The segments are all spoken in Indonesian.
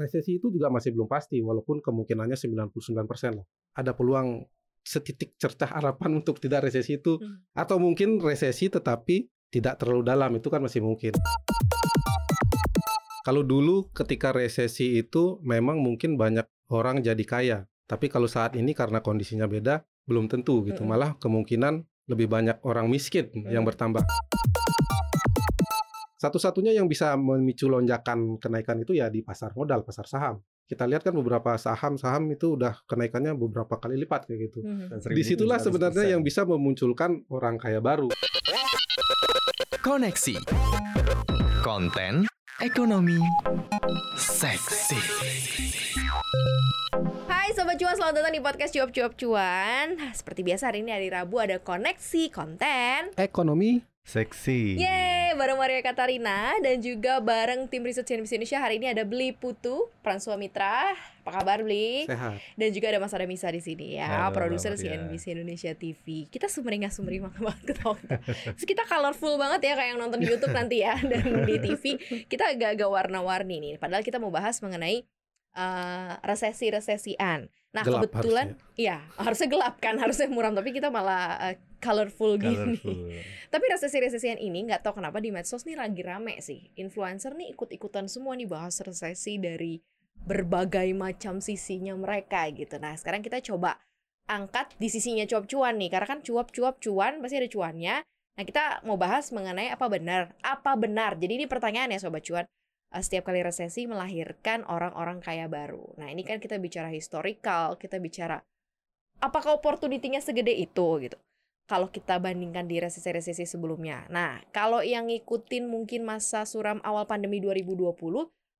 resesi itu juga masih belum pasti walaupun kemungkinannya 99% lah. Ada peluang setitik cercah harapan untuk tidak resesi itu hmm. atau mungkin resesi tetapi tidak terlalu dalam itu kan masih mungkin. Kalau dulu ketika resesi itu memang mungkin banyak orang jadi kaya, tapi kalau saat ini karena kondisinya beda belum tentu gitu. Malah kemungkinan lebih banyak orang miskin yang bertambah. Satu-satunya yang bisa memicu lonjakan kenaikan itu ya di pasar modal, pasar saham. Kita lihat kan beberapa saham-saham itu udah kenaikannya beberapa kali lipat kayak gitu. Hmm. Di situlah sebenarnya yang bisa memunculkan orang kaya baru. Koneksi konten ekonomi seksi. Hai Sobat Cuan, selamat datang di podcast Cuap Cuap Cuan Seperti biasa hari ini hari Rabu ada koneksi konten Ekonomi Seksi. Yeay, bareng Maria Katarina dan juga bareng tim riset CNBC Indonesia hari ini ada Beli Putu, Pransua Mitra. Apa kabar Beli? Sehat. Dan juga ada Mas Adamisa di sini ya, produser CNBC Indonesia TV. Kita sumringah sumringah banget ketawa kita. Terus kita colorful banget ya kayak yang nonton di YouTube nanti ya dan di TV kita agak-agak warna-warni nih. Padahal kita mau bahas mengenai uh, resesi-resesian. Nah, gelap kebetulan harusnya. ya harusnya gelap kan, harusnya muram tapi kita malah uh, colorful, colorful gini. tapi resesi-resesian ini nggak tahu kenapa di medsos nih lagi rame sih. Influencer nih ikut-ikutan semua nih bahas resesi dari berbagai macam sisinya mereka gitu. Nah, sekarang kita coba angkat di sisinya cuap cuan nih karena kan cuap-cuap cuan pasti ada cuannya. Nah, kita mau bahas mengenai apa benar? Apa benar? Jadi ini pertanyaan ya sobat cuan setiap kali resesi melahirkan orang-orang kaya baru. Nah, ini kan kita bicara historical, kita bicara apakah opportunity-nya segede itu gitu. Kalau kita bandingkan di resesi-resesi sebelumnya. Nah, kalau yang ngikutin mungkin masa suram awal pandemi 2020,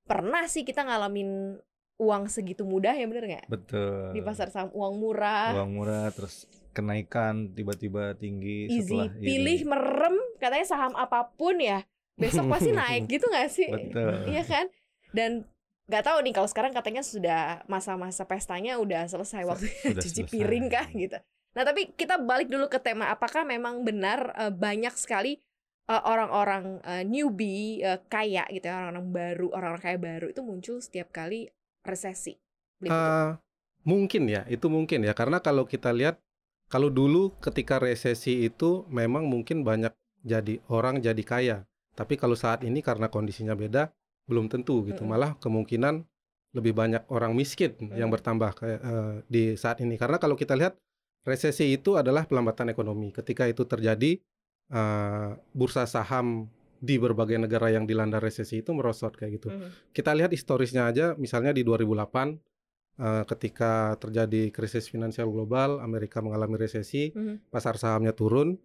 pernah sih kita ngalamin uang segitu mudah ya bener nggak? Betul. Di pasar saham uang murah. Uang murah terus kenaikan tiba-tiba tinggi Easy. setelah pilih ini. merem katanya saham apa pun ya besok pasti naik gitu gak sih? Betul. Iya kan? Dan nggak tahu nih kalau sekarang katanya sudah masa-masa pestanya udah selesai waktu cuci selesai. piring kah gitu. Nah tapi kita balik dulu ke tema apakah memang benar uh, banyak sekali uh, orang-orang uh, newbie uh, kaya gitu ya orang-orang baru orang-orang kaya baru itu muncul setiap kali resesi. Uh, mungkin ya itu mungkin ya karena kalau kita lihat kalau dulu ketika resesi itu memang mungkin banyak jadi orang jadi kaya tapi kalau saat ini karena kondisinya beda, belum tentu gitu. Malah kemungkinan lebih banyak orang miskin yang bertambah kayak uh, di saat ini. Karena kalau kita lihat resesi itu adalah pelambatan ekonomi. Ketika itu terjadi, uh, bursa saham di berbagai negara yang dilanda resesi itu merosot kayak gitu. Kita lihat historisnya aja, misalnya di 2008 uh, eh, ketika terjadi krisis finansial global, Amerika mengalami resesi, pasar sahamnya turun.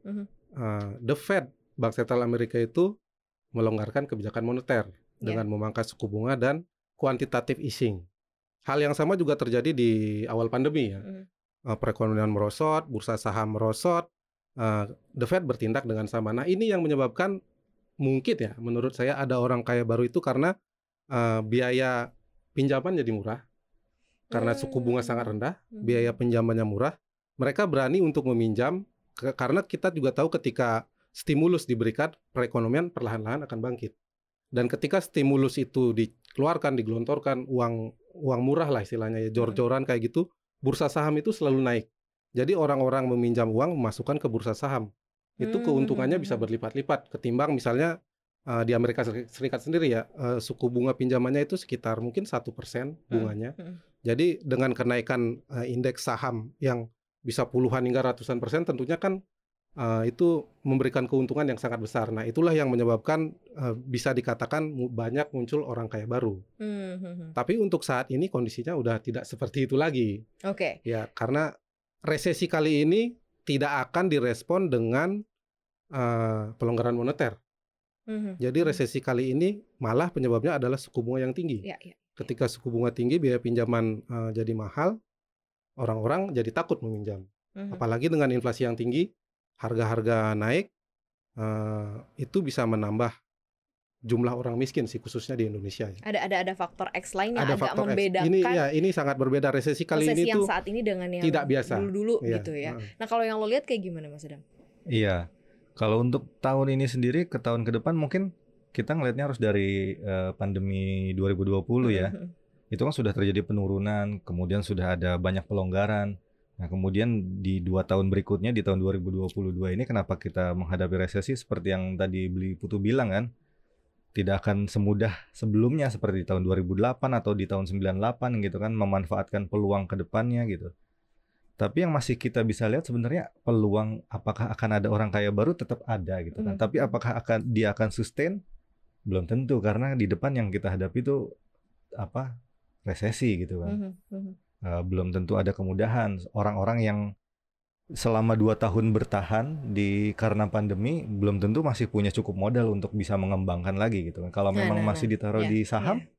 Uh, the Fed, Bank Sentral Amerika itu melonggarkan kebijakan moneter yeah. dengan memangkas suku bunga dan kuantitatif easing. Hal yang sama juga terjadi di awal pandemi ya. Mm. perekonomian merosot, bursa saham merosot, uh, the Fed bertindak dengan sama. Nah ini yang menyebabkan mungkin ya menurut saya ada orang kaya baru itu karena uh, biaya pinjaman jadi murah, karena suku bunga sangat rendah, hmm. biaya pinjamannya murah, mereka berani untuk meminjam karena kita juga tahu ketika stimulus diberikan, perekonomian perlahan-lahan akan bangkit. Dan ketika stimulus itu dikeluarkan, digelontorkan, uang uang murah lah istilahnya ya, jor-joran kayak gitu, bursa saham itu selalu naik. Jadi orang-orang meminjam uang memasukkan ke bursa saham. Itu hmm, keuntungannya bisa hmm. berlipat-lipat ketimbang misalnya uh, di Amerika Serikat sendiri ya uh, suku bunga pinjamannya itu sekitar mungkin satu persen hmm, bunganya. Hmm. Jadi dengan kenaikan uh, indeks saham yang bisa puluhan hingga ratusan persen tentunya kan uh, itu memberikan keuntungan yang sangat besar. Nah, itulah yang menyebabkan uh, bisa dikatakan banyak muncul orang kaya baru. Mm-hmm. Tapi untuk saat ini kondisinya udah tidak seperti itu lagi. Oke. Okay. Ya, karena resesi kali ini tidak akan direspon dengan uh, pelonggaran moneter. Mm-hmm. Jadi resesi kali ini malah penyebabnya adalah suku bunga yang tinggi. Yeah, yeah. Ketika suku bunga tinggi, biaya pinjaman uh, jadi mahal, orang-orang jadi takut meminjam. Mm-hmm. Apalagi dengan inflasi yang tinggi, harga-harga naik uh, itu bisa menambah jumlah orang miskin sih khususnya di Indonesia. Ya. Ada ada ada faktor X lainnya ada agak faktor membedakan. X. Ini ya ini sangat berbeda resesi kali resesi ini yang tuh saat ini dengan yang tidak biasa dulu-dulu ya. gitu ya. Nah kalau yang lo lihat kayak gimana Mas Adam? Iya, kalau untuk tahun ini sendiri ke tahun ke depan mungkin kita ngelihatnya harus dari uh, pandemi 2020 ya. itu kan sudah terjadi penurunan, kemudian sudah ada banyak pelonggaran. Nah, kemudian di dua tahun berikutnya di tahun 2022 ini kenapa kita menghadapi resesi seperti yang tadi Beli Putu bilang kan? Tidak akan semudah sebelumnya seperti di tahun 2008 atau di tahun 98 gitu kan memanfaatkan peluang ke depannya gitu. Tapi yang masih kita bisa lihat sebenarnya peluang apakah akan ada orang kaya baru tetap ada gitu kan. Mhm. Tapi apakah akan dia akan sustain? Belum tentu karena di depan yang kita hadapi itu apa? resesi gitu kan. Mhm, mhm. Uh, belum tentu ada kemudahan. Orang-orang yang selama dua tahun bertahan di karena pandemi belum tentu masih punya cukup modal untuk bisa mengembangkan lagi gitu kan. Kalau Nah, memang nah, masih nah. ditaruh Iya, di saham, iya.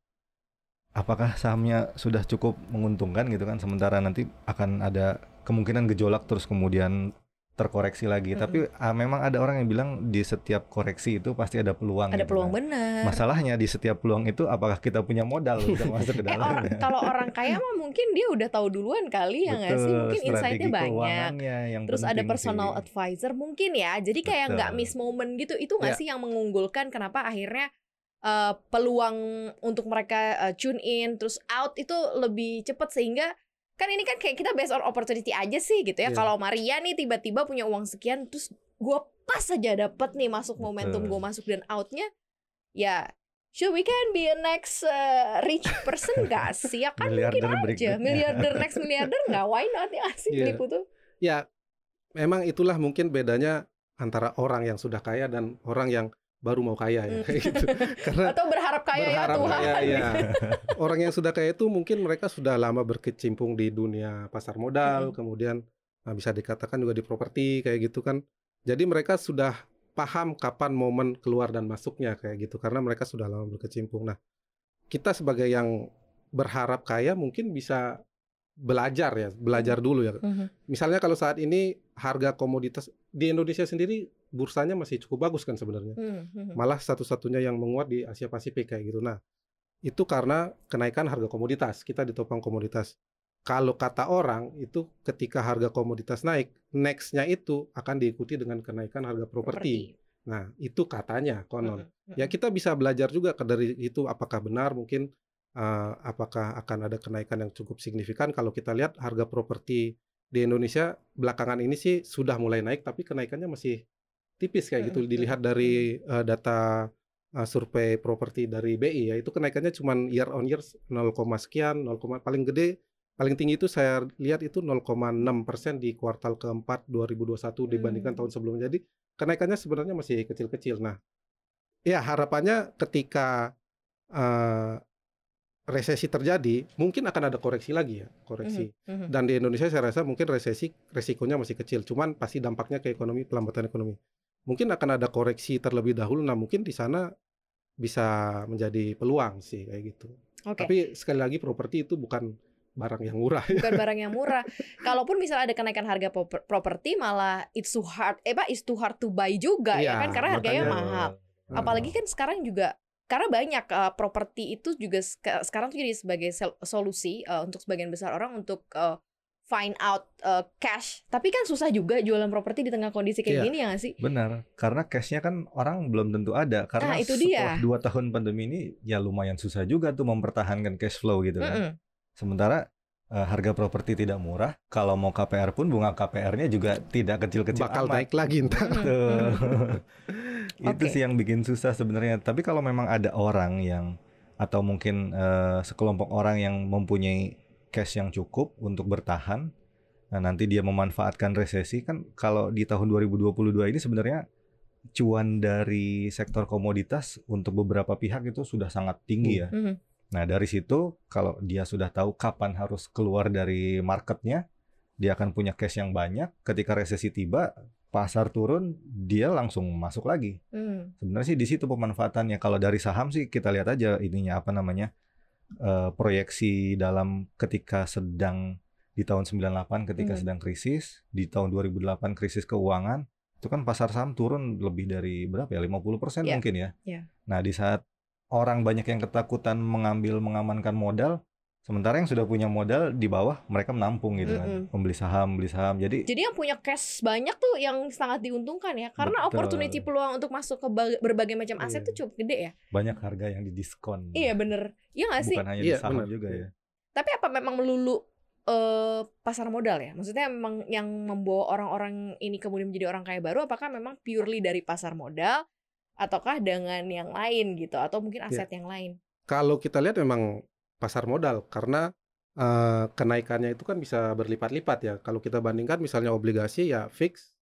apakah sahamnya sudah cukup menguntungkan gitu kan? Sementara nanti akan ada kemungkinan gejolak terus kemudian terkoreksi lagi. Mm-mm. Tapi ah, memang ada orang yang bilang di setiap koreksi itu pasti ada peluang. Ada gitu peluang kan. benar. Masalahnya di setiap peluang itu apakah kita punya modal untuk masuk ke Eh, or- dalamnya? kalau orang kaya mah mungkin dia udah tahu duluan kali ya nggak sih? Mungkin insight-nya banyak. yang Terus ada personal sih. advisor mungkin ya. Jadi kayak nggak miss moment gitu. Itu nggak Ya. sih yang mengunggulkan kenapa akhirnya eh, peluang untuk mereka eh, tune in terus out itu lebih cepat sehingga kan ini kan kayak kita based on opportunity aja sih gitu ya. Iya. Kalau Maria nih tiba-tiba punya uang sekian terus gua pas aja dapet nih masuk momentum gue masuk dan outnya ya Should we can be a next uh, rich person gak sih? Ya kan Miliarder mungkin aja berikutnya. Miliarder next miliarder gak? Why not ya sih Iya. Lipu tuh? Ya, memang itulah mungkin bedanya antara orang yang sudah kaya dan orang yang baru mau kaya ya Hmm. kayak gitu. Karena Atau berharap kaya berharap ya Tuhan kaya, ya. Orang yang sudah kaya itu mungkin mereka sudah lama berkecimpung di dunia pasar modal, Mm. kemudian nah, bisa dikatakan juga di properti kayak gitu kan. Jadi mereka sudah paham kapan momen keluar dan masuknya kayak gitu karena mereka sudah lama berkecimpung. Nah, kita sebagai yang berharap kaya mungkin bisa belajar ya, belajar dulu ya. Mhm. Misalnya kalau saat ini harga komoditas di Indonesia sendiri bursanya masih cukup bagus kan sebenarnya. Hmm, hmm. Malah satu-satunya yang menguat di Asia Pasifik kayak gitu. Nah, itu karena kenaikan harga komoditas. Kita ditopang komoditas. Kalau kata orang itu ketika harga komoditas naik, next-nya itu akan diikuti dengan kenaikan harga properti. Nah, itu katanya konon. Mhm, Ya mhm. kita bisa belajar juga dari itu apakah benar mungkin eh, apakah akan ada kenaikan yang cukup signifikan kalau kita lihat harga properti di Indonesia belakangan ini sih sudah mulai naik tapi kenaikannya masih tipis kayak gitu dilihat dari eh, data eh, survei properti dari BI ya itu kenaikannya cuma year on year 0, sekian 0, paling gede paling tinggi itu saya lihat itu 0,6 persen di kuartal keempat 2021 dibandingkan Hmm. tahun sebelumnya. Jadi kenaikannya sebenarnya masih kecil-kecil. Nah ya harapannya ketika eh, resesi terjadi mungkin akan ada koreksi lagi ya koreksi. Mhm, mhm. dan di Indonesia saya rasa mungkin resesi resikonya masih kecil cuman pasti dampaknya ke ekonomi pelambatan ekonomi mungkin akan ada koreksi terlebih dahulu nah mungkin di sana bisa menjadi peluang sih kayak gitu Oke. tapi sekali lagi properti itu bukan barang yang murah bukan barang yang murah. Kalaupun misalnya ada kenaikan harga proper- properti malah it's too hard eh Pak, it's too hard to buy juga ya Iya, kan karena harganya makanya- mahal. Apalagi kan sekarang juga karena banyak uh, properti itu juga seka- sekarang tuh jadi sebagai solusi uh, untuk sebagian besar orang untuk uh, find out uh, cash. Tapi kan susah juga jualan properti di tengah kondisi kayak Iya. gini ya nggak sih? Benar, karena cashnya kan orang belum tentu ada. Karena Ah, itu setelah dia. dua tahun pandemi ini ya lumayan susah juga tuh mempertahankan cash flow gitu kan. Mm-mm. Sementara eh, harga properti tidak murah, kalau mau KPR pun bunga KPR-nya juga tidak kecil-kecil bakal amat. naik lagi ntar Mm-mm. Betul. itu Oke. sih yang bikin susah sebenarnya. Tapi kalau memang ada orang yang atau mungkin eh, sekelompok orang yang mempunyai cash yang cukup untuk bertahan, nah nanti dia memanfaatkan resesi kan kalau di tahun 2022 ini sebenarnya cuan dari sektor komoditas untuk beberapa pihak itu sudah sangat tinggi ya. Mhm. Nah, dari situ kalau dia sudah tahu kapan harus keluar dari marketnya, dia akan punya cash yang banyak. Ketika resesi tiba, pasar turun, dia langsung masuk lagi. Hmm. Sebenarnya sih di situ pemanfaatannya. Kalau dari saham sih kita lihat aja ininya apa namanya eh, proyeksi dalam ketika sedang di tahun 98 ketika Hmm. sedang krisis, di tahun 2008 krisis keuangan, itu kan pasar saham turun lebih dari berapa ya? 50% Iya, mungkin ya. iya. Nah, di saat orang banyak yang ketakutan mengambil mengamankan modal, Sementara yang sudah punya modal di bawah mereka menampung gitu kan, Mm-mm. membeli saham, beli saham. Jadi Jadi yang punya cash banyak tuh yang sangat diuntungkan ya, karena Betul. opportunity peluang untuk masuk ke ba- berbagai macam aset Iya. tuh cukup gede ya. banyak harga yang didiskon. Iya bener, iya nggak sih? Bukan hanya Iya, di saham benar. juga Iya. ya. Tapi apa memang melulu eh, pasar modal ya? Maksudnya memang yang membawa orang-orang ini kemudian menjadi orang kaya baru, apakah memang purely dari pasar modal, ataukah dengan yang lain gitu, atau mungkin Iya. aset yang lain? Kalau kita lihat memang pasar modal karena eh, kenaikannya itu kan bisa berlipat-lipat ya. Kalau kita bandingkan misalnya obligasi ya fix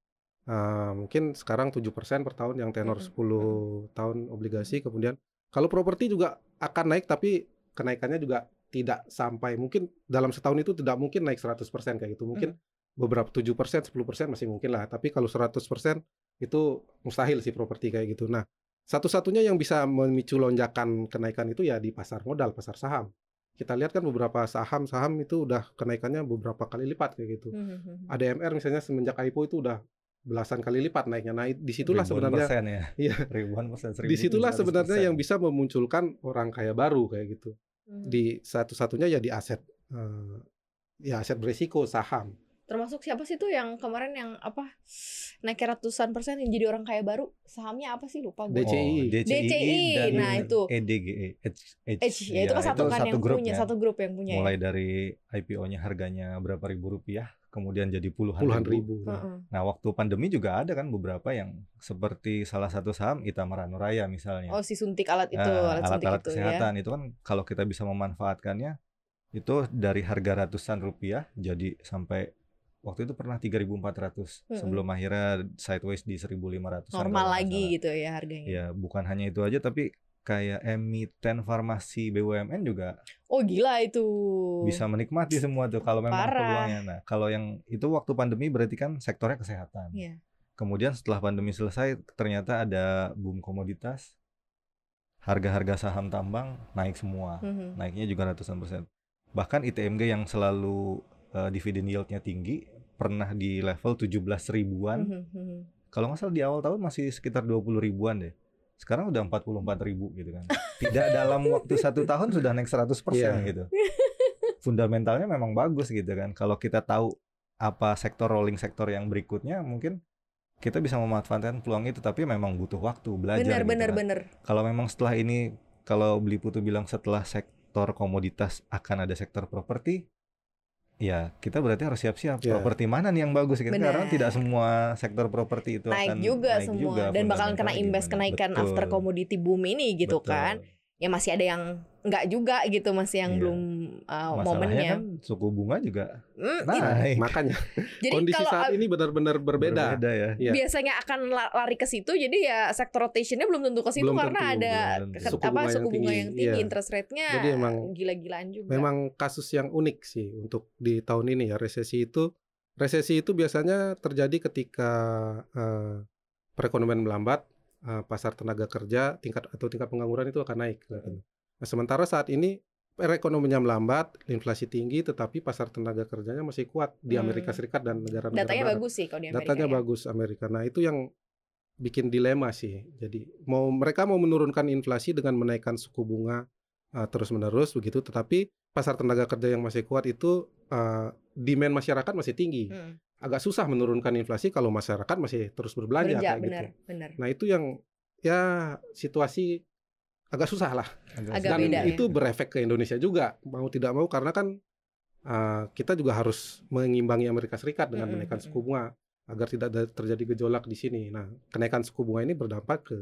eh, mungkin sekarang 7% per tahun yang tenor Mm-mm. 10 tahun obligasi kemudian kalau properti juga akan naik tapi kenaikannya juga tidak sampai mungkin dalam setahun itu tidak mungkin naik 100% kayak gitu. Mungkin beberapa 7%, 10% masih mungkin lah. Tapi kalau 100% itu mustahil sih properti kayak gitu. Nah, satu-satunya yang bisa memicu lonjakan kenaikan itu ya di pasar modal, pasar saham. Kita lihat kan beberapa saham-saham itu udah kenaikannya beberapa kali lipat kayak gitu. Hmm. ADMR misalnya semenjak IPO itu udah belasan kali lipat naiknya. Nah, di situlah Ribuan sebenarnya persen ya. Iya. Ribuan persen. di situlah 1.700%. sebenarnya yang bisa memunculkan orang kaya baru kayak gitu. Hmm. Di satu-satunya ya di aset eh, ya aset berisiko saham. Termasuk siapa sih tuh yang kemarin yang apa naik ratusan persen yang jadi orang kaya baru? Sahamnya apa sih lupa gue. DCI. Oh, DCI, DCI, dan nah itu. EDGE. H, H, Eh, ya itu kan satu kan yang grup punya, ya. satu grup yang punya. Mulai ya. dari IPO-nya harganya berapa ribu rupiah, kemudian jadi puluhan, Puluhan ribu. ribu. Nah, Heeh. Nah, waktu pandemi juga ada kan beberapa yang seperti salah satu saham Itamara Nuraya misalnya. Oh si suntik alat itu, Nah, alat suntik alat-alat itu ya. kesehatan itu kan kalau kita bisa memanfaatkannya itu dari harga ratusan rupiah jadi sampai waktu itu pernah 3.400 Mm-mm. sebelum akhirnya sideways di 1.500 Normal lagi gitu ya harganya. Ya, bukan hanya itu aja tapi kayak emiten farmasi BUMN juga Oh gila itu. bisa menikmati semua tuh kalau memang Parah. peluangnya. Nah, kalau yang itu waktu pandemi berarti kan sektornya kesehatan. Iya. Kemudian setelah pandemi selesai ternyata ada boom komoditas. Harga-harga saham tambang naik semua. Mhm. Naiknya juga ratusan persen. Bahkan ITMG yang selalu eh, dividen yieldnya tinggi pernah di level 17 ribuan. Mhm. Kalau nggak salah di awal tahun masih sekitar 20 ribuan deh. Sekarang udah 44 ribu gitu kan. Tidak dalam waktu satu tahun sudah naik 100% Iya. gitu. Fundamentalnya memang bagus gitu kan. Kalau kita tahu apa sektor rolling sektor yang berikutnya mungkin kita bisa memanfaatkan peluang itu tapi memang butuh waktu belajar Bener gitu bener kan. bener. Kalau memang setelah ini kalau beli putu bilang setelah sektor komoditas akan ada sektor properti ya kita berarti harus siap-siap Ya. properti mana nih yang bagus gitu karena tidak semua sektor properti itu Naik akan juga naik semua juga, dan bakalan kena imbas gimana. kenaikan Betul, after commodity boom ini gitu betul. kan. Ya masih ada yang enggak juga gitu, masih yang Iya. belum uh, momennya. kan suku bunga juga it- naik Makanya jadi kondisi kalau saat uh, ini benar-benar berbeda. ya Iya. biasanya akan la- lari ke situ jadi ya sektor rotationnya belum tentu ke situ Belum karena tentu, ada tentu. ke- Suku apa bunga yang suku bunga tinggi, yang tinggi, iya. interest rate-nya Jadi emang gila-gilaan juga. Memang kasus yang unik sih untuk di tahun ini ya resesi itu. Resesi itu biasanya terjadi ketika eh, perekonomian melambat, eh, pasar tenaga kerja tingkat atau tingkat pengangguran itu akan naik. Nah, sementara saat ini perekonomiannya melambat, inflasi tinggi, tetapi pasar tenaga kerjanya masih kuat di Hmm. Amerika Serikat dan negara-negara Datanya barat. bagus sih kalau di Amerika. Datanya ya. bagus Amerika. Nah, itu yang bikin dilema sih. Jadi mau mereka mau menurunkan inflasi dengan menaikkan suku bunga uh, terus-menerus begitu, tetapi pasar tenaga kerja yang masih kuat itu uh, demand masyarakat masih tinggi. Hmm. Agak susah menurunkan inflasi kalau masyarakat masih terus berbelanja kayak benar, gitu. benar. Nah, itu yang ya situasi agak susah lah. Agak Dan beda ya. itu berefek ke Indonesia juga mau tidak mau karena kan uh, kita juga harus mengimbangi Amerika Serikat dengan Mm-mm, menaikkan mm-mm. suku bunga agar tidak ada terjadi gejolak di sini. Nah, kenaikan suku bunga ini berdampak ke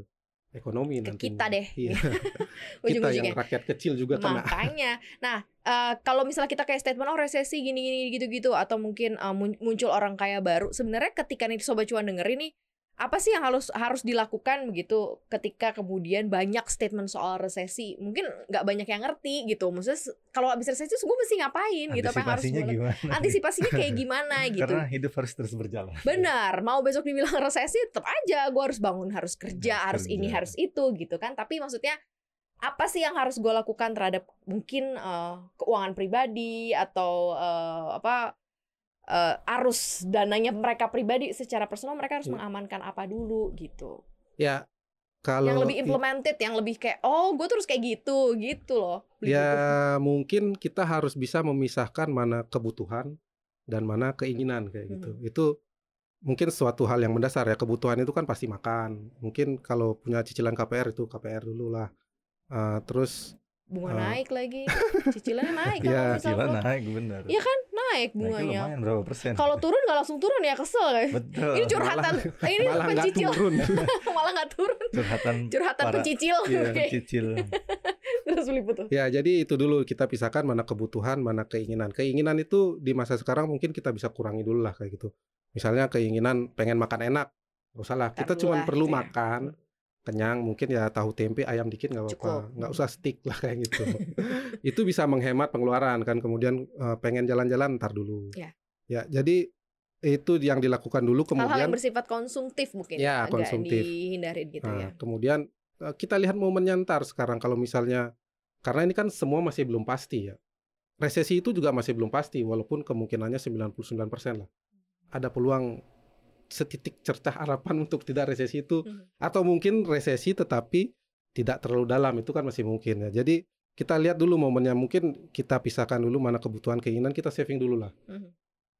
ekonomi Ke nanti. kita deh. Iya. kita yang rakyat kecil juga kena. Makanya, nah eh, kalau misalnya kita kayak statement oh resesi gini-gini gitu-gitu atau mungkin mun- muncul orang kaya baru, sebenarnya ketika nih sobat cuan dengerin nih apa sih yang harus harus dilakukan begitu ketika kemudian banyak statement soal resesi? Mungkin nggak banyak yang ngerti gitu. Maksudnya kalau habis resesi gue mesti ngapain gitu? Apa yang harus gimana? antisipasinya kayak gimana gitu. karena hidup harus terus berjalan. Benar, mau besok dibilang resesi tetap aja gue harus bangun, harus kerja, Harus harus ini, kerja. harus itu gitu kan. Tapi maksudnya apa sih yang harus gue lakukan terhadap mungkin eh, keuangan pribadi atau eh, apa eh, arus dananya mereka pribadi secara personal mereka harus Iya. mengamankan apa dulu gitu. Ya, Kalau yang lebih implemented, yang lebih kayak oh gue terus kayak gitu, gitu loh. Beli buku. ya mungkin kita harus bisa memisahkan mana kebutuhan dan mana keinginan kayak gitu. Hmm. Itu mungkin suatu hal yang mendasar ya. Kebutuhan itu kan pasti makan. Mungkin kalau punya cicilan KPR itu KPR dulu lah. Eh, terus bunga Eh. naik lagi, cicilannya naik Ya, lo- naik bener. Iya kan naik Naiknya bunganya. lumayan berapa persen? Kalau turun nggak langsung turun ya kesel kan? Betul. Ini curhatan, ini malah pencicil, turun. malah nggak turun, curhatan curhatan Para- pencicil. iya, Oke, cicil. terus beli putu. ya, jadi itu dulu kita pisahkan mana kebutuhan, mana keinginan. Keinginan itu di masa sekarang mungkin kita bisa kurangi dulu lah kayak gitu. Misalnya keinginan pengen makan enak, nggak usah lah. Kita cuma perlu gitu ya. makan, kenyang, mungkin ya tahu tempe, ayam dikit nggak apa-apa. Nggak usah stick lah kayak gitu. itu bisa menghemat pengeluaran kan. Kemudian eh, pengen jalan-jalan ntar dulu. Ya. Ya, jadi itu yang dilakukan dulu. Hal-hal Kemudian yang bersifat konsumtif mungkin Ya, agak konsumtif. dihindarin gitu Nah, ya. kemudian eh, kita lihat momennya ntar sekarang kalau misalnya karena ini kan semua masih belum pasti ya. Resesi itu juga masih belum pasti walaupun kemungkinannya 99% lah. Ada peluang setitik cercah harapan untuk tidak resesi itu Mhm. atau mungkin resesi tetapi tidak terlalu dalam itu kan masih mungkin ya. Jadi kita lihat dulu momennya mungkin kita pisahkan dulu mana kebutuhan keinginan kita saving dulu lah. Mhm.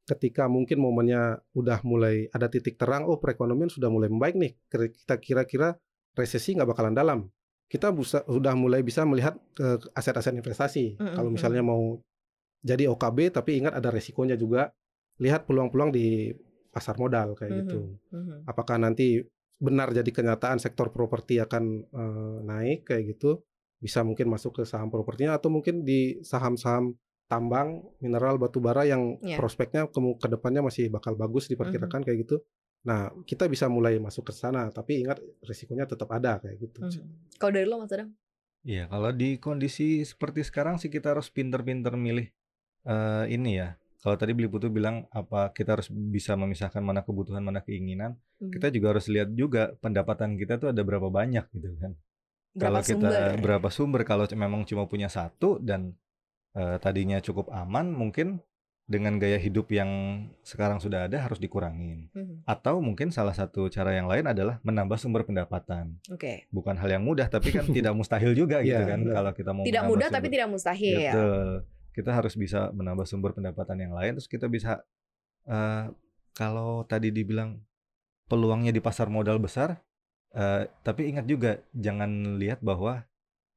Ketika mungkin momennya udah mulai ada titik terang, oh perekonomian sudah mulai membaik nih. Kita kira-kira resesi nggak bakalan dalam. Kita bisa sudah mulai bisa melihat ke aset-aset investasi. Mm-mm, Kalau misalnya mau jadi OKB tapi ingat ada resikonya juga. Lihat peluang-peluang di pasar modal kayak Mhm. gitu. Mhm. Apakah nanti benar jadi kenyataan sektor properti akan eh, naik kayak gitu? Bisa mungkin masuk ke saham propertinya atau mungkin di saham-saham tambang, mineral, batu bara yang Ya. prospeknya ke, ke depannya masih bakal bagus diperkirakan kayak gitu. Nah, kita bisa mulai masuk ke sana, tapi ingat risikonya tetap ada kayak gitu. Mhm. Kalau dari lo Mas Adang? Iya, kalau di kondisi seperti sekarang sih kita harus pinter-pinter milih eh ini ya. Kalau tadi Beli Putu bilang apa kita harus bisa memisahkan mana kebutuhan mana keinginan, Mhm. kita juga harus lihat juga pendapatan kita tuh ada berapa banyak gitu kan. Berapa kalau kita sumber? berapa sumber kalau memang cuma punya satu dan eh, tadinya cukup aman mungkin dengan gaya hidup yang sekarang sudah ada harus dikurangin. Mhm. Atau mungkin salah satu cara yang lain adalah menambah sumber pendapatan. Oke. Bukan hal yang mudah tapi kan tidak mustahil juga gitu Iya, kan benar. kalau kita mau Tidak mudah tapi sumber. tidak mustahil ya. Betul. Kita harus bisa menambah sumber pendapatan yang lain terus kita bisa eh kalau tadi dibilang peluangnya di pasar modal besar eh tapi ingat juga jangan lihat bahwa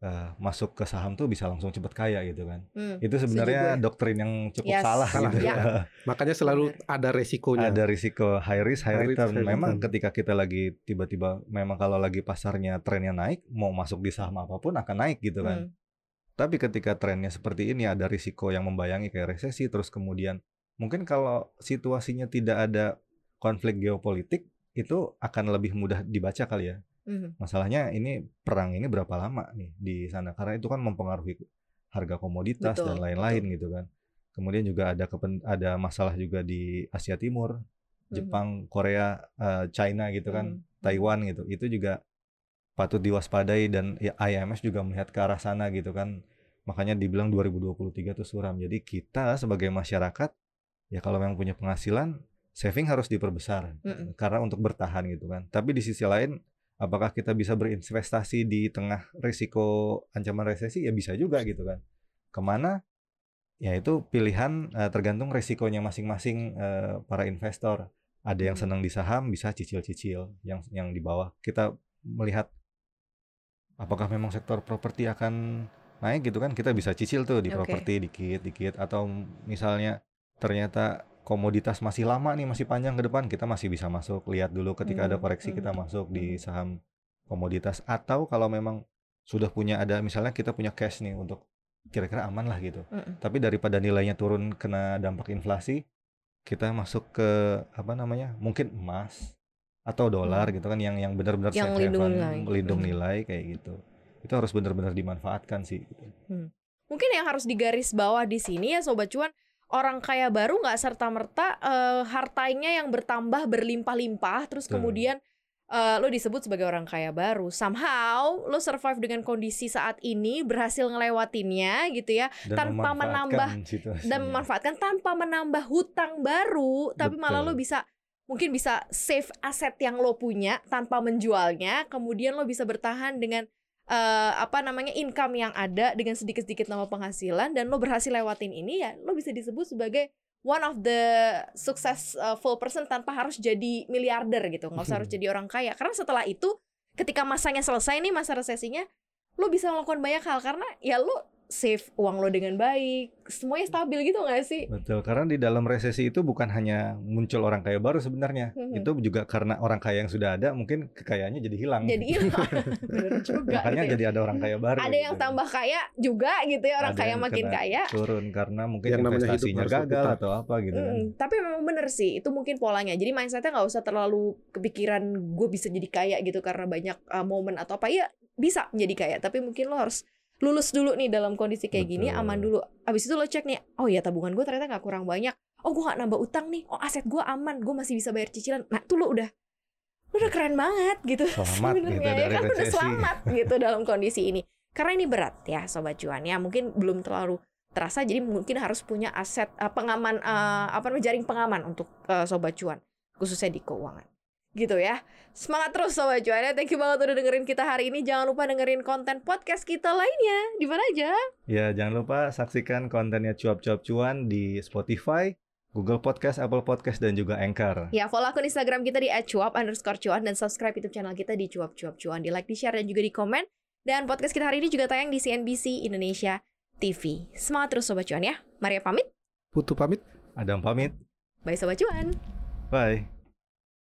eh, masuk ke saham tuh bisa langsung cepat kaya gitu kan. Hmm. Itu sebenarnya doktrin yang cukup Yes. salah, Salah, gitu. ya. Makanya selalu ada resikonya. Ada risiko high risk high, High risk, return. high Memang return. ketika kita lagi tiba-tiba memang kalau lagi pasarnya trennya naik, mau masuk di saham apa pun akan naik gitu kan. Hmm. Tapi ketika trennya seperti ini ada risiko yang membayangi kayak resesi terus kemudian mungkin kalau situasinya tidak ada konflik geopolitik itu akan lebih mudah dibaca kali ya. Mhm. Masalahnya ini perang ini berapa lama nih di sana karena itu kan mempengaruhi harga komoditas Betul, dan lain-lain gitu kan. Kemudian juga ada kepen, ada masalah juga di Asia Timur, Jepang, Korea, eh, China gitu kan, Mhm. Taiwan gitu. Itu juga patut diwaspadai dan ya IMF juga melihat ke arah sana gitu kan. Makanya dibilang 2023 itu suram. Jadi kita sebagai masyarakat ya kalau memang punya penghasilan saving harus diperbesar Mm-mm. karena untuk bertahan gitu kan. Tapi di sisi lain apakah kita bisa berinvestasi di tengah risiko ancaman resesi ya bisa juga gitu kan. Ke mana? Ya itu pilihan eh, tergantung risikonya masing-masing eh, para investor. Ada yang senang di saham bisa cicil-cicil, yang yang di bawah kita melihat apakah memang sektor properti akan naik gitu kan kita bisa cicil tuh di Oke. properti dikit-dikit atau misalnya ternyata komoditas masih lama nih masih panjang ke depan kita masih bisa masuk lihat dulu ketika ada Hmm, koreksi kita hmm, masuk di hmm. saham komoditas atau kalau memang sudah punya ada misalnya kita punya cash nih untuk kira-kira aman lah gitu Mm-mm. tapi daripada nilainya turun kena dampak inflasi kita masuk ke apa namanya mungkin emas atau dolar gitu kan yang yang benar-benar Hmm. Yang lindung nilai. lindung Hmm. nilai kayak gitu itu harus benar-benar dimanfaatkan sih gitu. Mungkin yang harus digaris bawah di sini ya sobat cuan orang kaya baru nggak serta merta hartanya yang bertambah berlimpah-limpah terus Betul. kemudian eh, lo disebut sebagai orang kaya baru somehow lo survive dengan kondisi saat ini berhasil ngelewatinnya gitu ya dan Tanpa memanfaatkan situasinya. dan memanfaatkan tanpa menambah hutang baru tapi malah lo bisa mungkin bisa save aset yang lo punya tanpa menjualnya, kemudian lo bisa bertahan dengan eh, apa namanya income yang ada dengan sedikit-sedikit nama penghasilan dan lo berhasil lewatin ini ya lo bisa disebut sebagai one of the successful person tanpa harus jadi miliarder gitu. Nggak usah harus jadi orang kaya. Karena setelah itu ketika masanya selesai nih masa resesinya lo bisa melakukan banyak hal. Karena ya lo save uang lo dengan baik semuanya stabil gitu nggak sih Betul, karena di dalam resesi itu bukan hanya muncul orang kaya baru sebenarnya. Mhm. Itu juga karena orang kaya yang sudah ada mungkin kekayaannya jadi hilang. jadi hilang bener juga Makanya gitu ya. jadi ada orang kaya baru. ada yang gitu. tambah kaya juga gitu ya orang Ada kaya yang makin kaya turun karena mungkin Yang investasinya gagal atau apa gitu kan. Mm, tapi memang bener sih itu mungkin polanya jadi mindsetnya nggak usah terlalu kepikiran gue bisa jadi kaya gitu karena banyak uh, momen atau apa ya bisa menjadi kaya tapi mungkin lo harus lulus dulu nih dalam kondisi kayak gini Betul. aman dulu. Abis itu lo cek nih oh ya tabungan gue ternyata nggak kurang banyak. Oh gue nggak nambah utang nih. Oh aset gue aman gue masih bisa bayar cicilan. Nah tuh lo udah lo udah keren banget gitu. Selamat gitu ya? dari kan udah selamat gitu dalam kondisi ini. Karena ini berat ya sobat cuan ya. Mungkin belum terlalu terasa jadi mungkin harus punya aset uh, pengaman uh, apa namanya jaring pengaman untuk uh, sobat cuan khususnya di keuangan gitu ya. Semangat terus sobat cuan ya thank you banget udah dengerin kita hari ini. Jangan lupa dengerin konten podcast kita lainnya. Di mana aja? Ya, jangan lupa saksikan kontennya cuap-cuap cuan di Spotify, Google Podcast, Apple Podcast, dan juga Anchor. ya follow akun Instagram kita di @cuap underscore cuan dan subscribe YouTube channel kita di cuap cuap cuan. Di like di share dan juga di komen. Dan podcast kita hari ini juga tayang di CNBC Indonesia TV semangat terus sobat cuan ya. Maria pamit. Putu pamit. Adam pamit. bye sobat cuan. Bye.